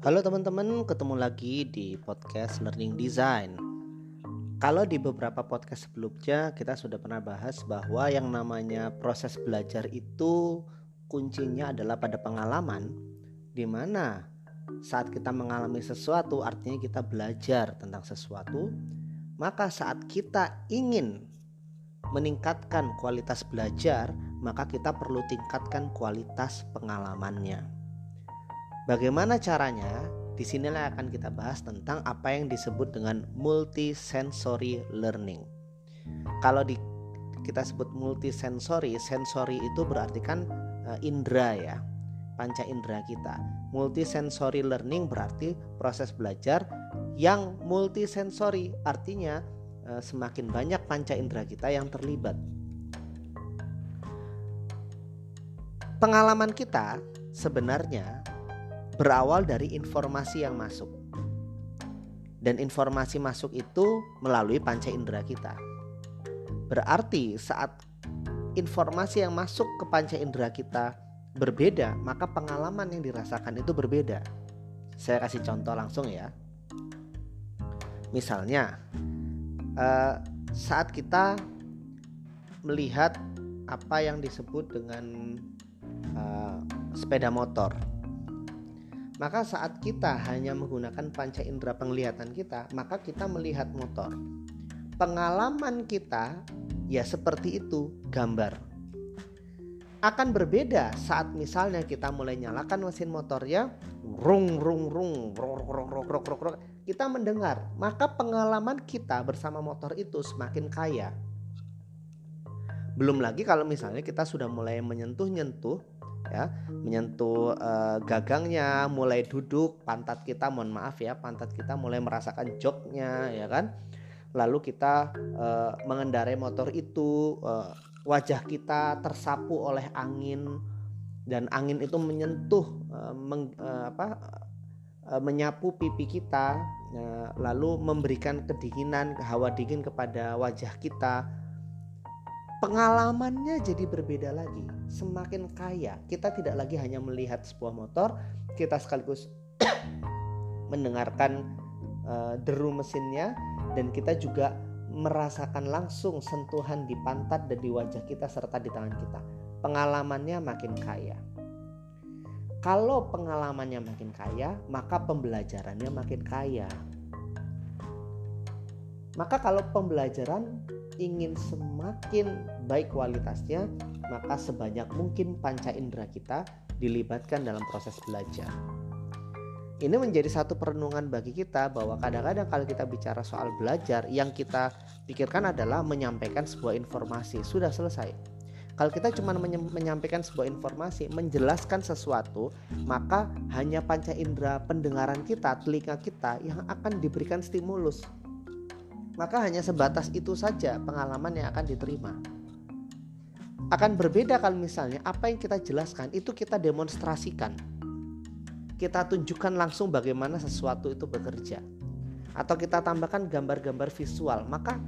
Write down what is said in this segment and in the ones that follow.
Halo teman-teman, ketemu lagi di podcast Learning Design. Kalau di beberapa podcast sebelumnya kita sudah pernah bahas bahwa yang namanya proses belajar itu kuncinya adalah pada pengalaman di mana saat kita mengalami sesuatu artinya kita belajar tentang sesuatu, maka saat kita ingin meningkatkan kualitas belajar, maka kita perlu tingkatkan kualitas pengalamannya. Bagaimana caranya? Di sinilah akan kita bahas tentang apa yang disebut dengan multisensory learning. Kalau di kita sebut multisensory, sensory itu berarti kan uh, indera ya, panca indera kita. Multisensory learning berarti proses belajar yang multisensory, artinya uh, semakin banyak panca indera kita yang terlibat. Pengalaman kita sebenarnya berawal dari informasi yang masuk. Dan informasi masuk itu melalui panca indera kita. Berarti saat informasi yang masuk ke panca indera kita berbeda, maka pengalaman yang dirasakan itu berbeda. Saya kasih contoh langsung ya. Misalnya, eh, saat kita melihat apa yang disebut dengan uh, sepeda motor, maka saat kita hanya menggunakan panca indera penglihatan kita, maka kita melihat motor. Pengalaman kita ya seperti itu, gambar. Akan berbeda saat misalnya kita mulai nyalakan mesin motornya, rung rung rung, kita mendengar, maka pengalaman kita bersama motor itu semakin kaya. Belum lagi kalau misalnya kita sudah mulai menyentuh-nyentuh ya. Menyentuh uh, gagangnya mulai duduk pantat kita mohon maaf ya pantat kita mulai merasakan joknya ya kan? Lalu kita uh, mengendarai motor itu uh, wajah kita tersapu oleh angin dan angin itu menyentuh uh, meng, uh, apa uh, menyapu pipi kita uh, lalu memberikan kedinginan hawa dingin kepada wajah kita pengalamannya jadi berbeda lagi, semakin kaya. Kita tidak lagi hanya melihat sebuah motor, kita sekaligus mendengarkan uh, deru mesinnya dan kita juga merasakan langsung sentuhan di pantat dan di wajah kita serta di tangan kita. Pengalamannya makin kaya. Kalau pengalamannya makin kaya, maka pembelajarannya makin kaya. Maka kalau pembelajaran ingin semakin baik kualitasnya, maka sebanyak mungkin panca indera kita dilibatkan dalam proses belajar. Ini menjadi satu perenungan bagi kita bahwa kadang-kadang kalau kita bicara soal belajar, yang kita pikirkan adalah menyampaikan sebuah informasi. Sudah selesai. Kalau kita cuma menyampaikan sebuah informasi, menjelaskan sesuatu, maka hanya panca indera pendengaran kita, telinga kita yang akan diberikan stimulus maka hanya sebatas itu saja pengalaman yang akan diterima. Akan berbeda kalau misalnya apa yang kita jelaskan itu kita demonstrasikan. Kita tunjukkan langsung bagaimana sesuatu itu bekerja. Atau kita tambahkan gambar-gambar visual, maka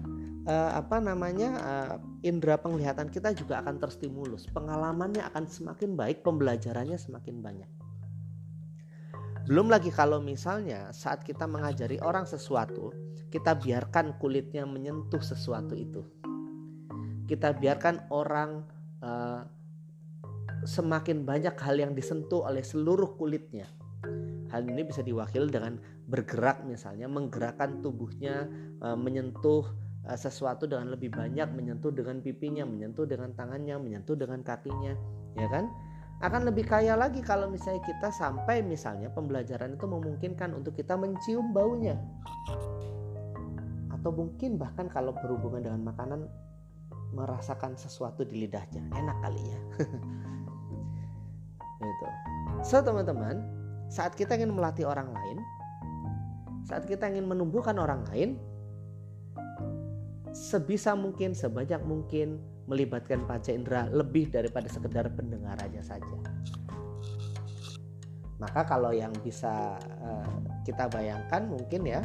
eh, apa namanya eh, indera penglihatan kita juga akan terstimulus. Pengalamannya akan semakin baik, pembelajarannya semakin banyak. Belum lagi kalau misalnya saat kita mengajari orang sesuatu, kita biarkan kulitnya menyentuh sesuatu itu. Kita biarkan orang uh, semakin banyak hal yang disentuh oleh seluruh kulitnya. Hal ini bisa diwakili dengan bergerak misalnya, menggerakkan tubuhnya, uh, menyentuh uh, sesuatu dengan lebih banyak, menyentuh dengan pipinya, menyentuh dengan tangannya, menyentuh dengan kakinya, ya kan? Akan lebih kaya lagi kalau misalnya kita sampai misalnya pembelajaran itu memungkinkan untuk kita mencium baunya. Atau mungkin bahkan kalau berhubungan dengan makanan merasakan sesuatu di lidahnya. Enak kali ya. Itu so teman-teman saat kita ingin melatih orang lain saat kita ingin menumbuhkan orang lain sebisa mungkin sebanyak mungkin melibatkan panca indera lebih daripada sekedar pendengar aja saja. Maka kalau yang bisa uh, kita bayangkan mungkin ya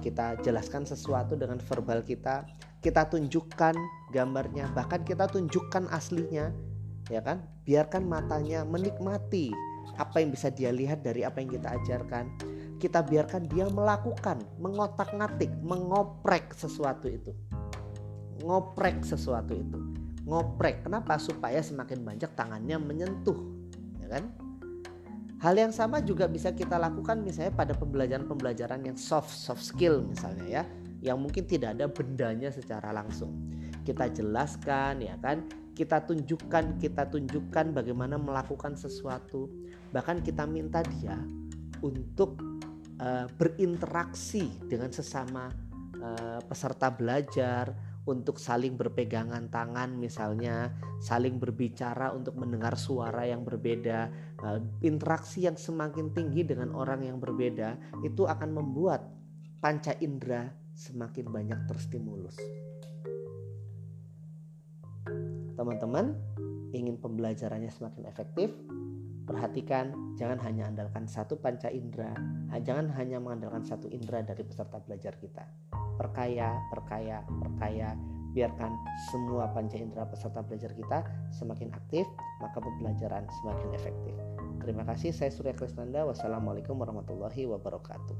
kita jelaskan sesuatu dengan verbal kita, kita tunjukkan gambarnya, bahkan kita tunjukkan aslinya, ya kan? Biarkan matanya menikmati apa yang bisa dia lihat dari apa yang kita ajarkan kita biarkan dia melakukan mengotak-ngatik mengoprek sesuatu itu ngoprek sesuatu itu. Ngoprek. Kenapa? Supaya semakin banyak tangannya menyentuh ya kan? Hal yang sama juga bisa kita lakukan misalnya pada pembelajaran-pembelajaran yang soft soft skill misalnya ya, yang mungkin tidak ada bendanya secara langsung. Kita jelaskan ya kan, kita tunjukkan, kita tunjukkan bagaimana melakukan sesuatu. Bahkan kita minta dia untuk uh, berinteraksi dengan sesama uh, peserta belajar, untuk saling berpegangan tangan misalnya, saling berbicara untuk mendengar suara yang berbeda, eh, interaksi yang semakin tinggi dengan orang yang berbeda itu akan membuat panca indera semakin banyak terstimulus. Teman-teman, ingin pembelajarannya semakin efektif? Perhatikan, jangan hanya andalkan satu panca indera, jangan hanya mengandalkan satu indera dari peserta belajar kita perkaya, perkaya, perkaya. Biarkan semua panca indera peserta belajar kita semakin aktif, maka pembelajaran semakin efektif. Terima kasih, saya Surya Krisnanda. Wassalamualaikum warahmatullahi wabarakatuh.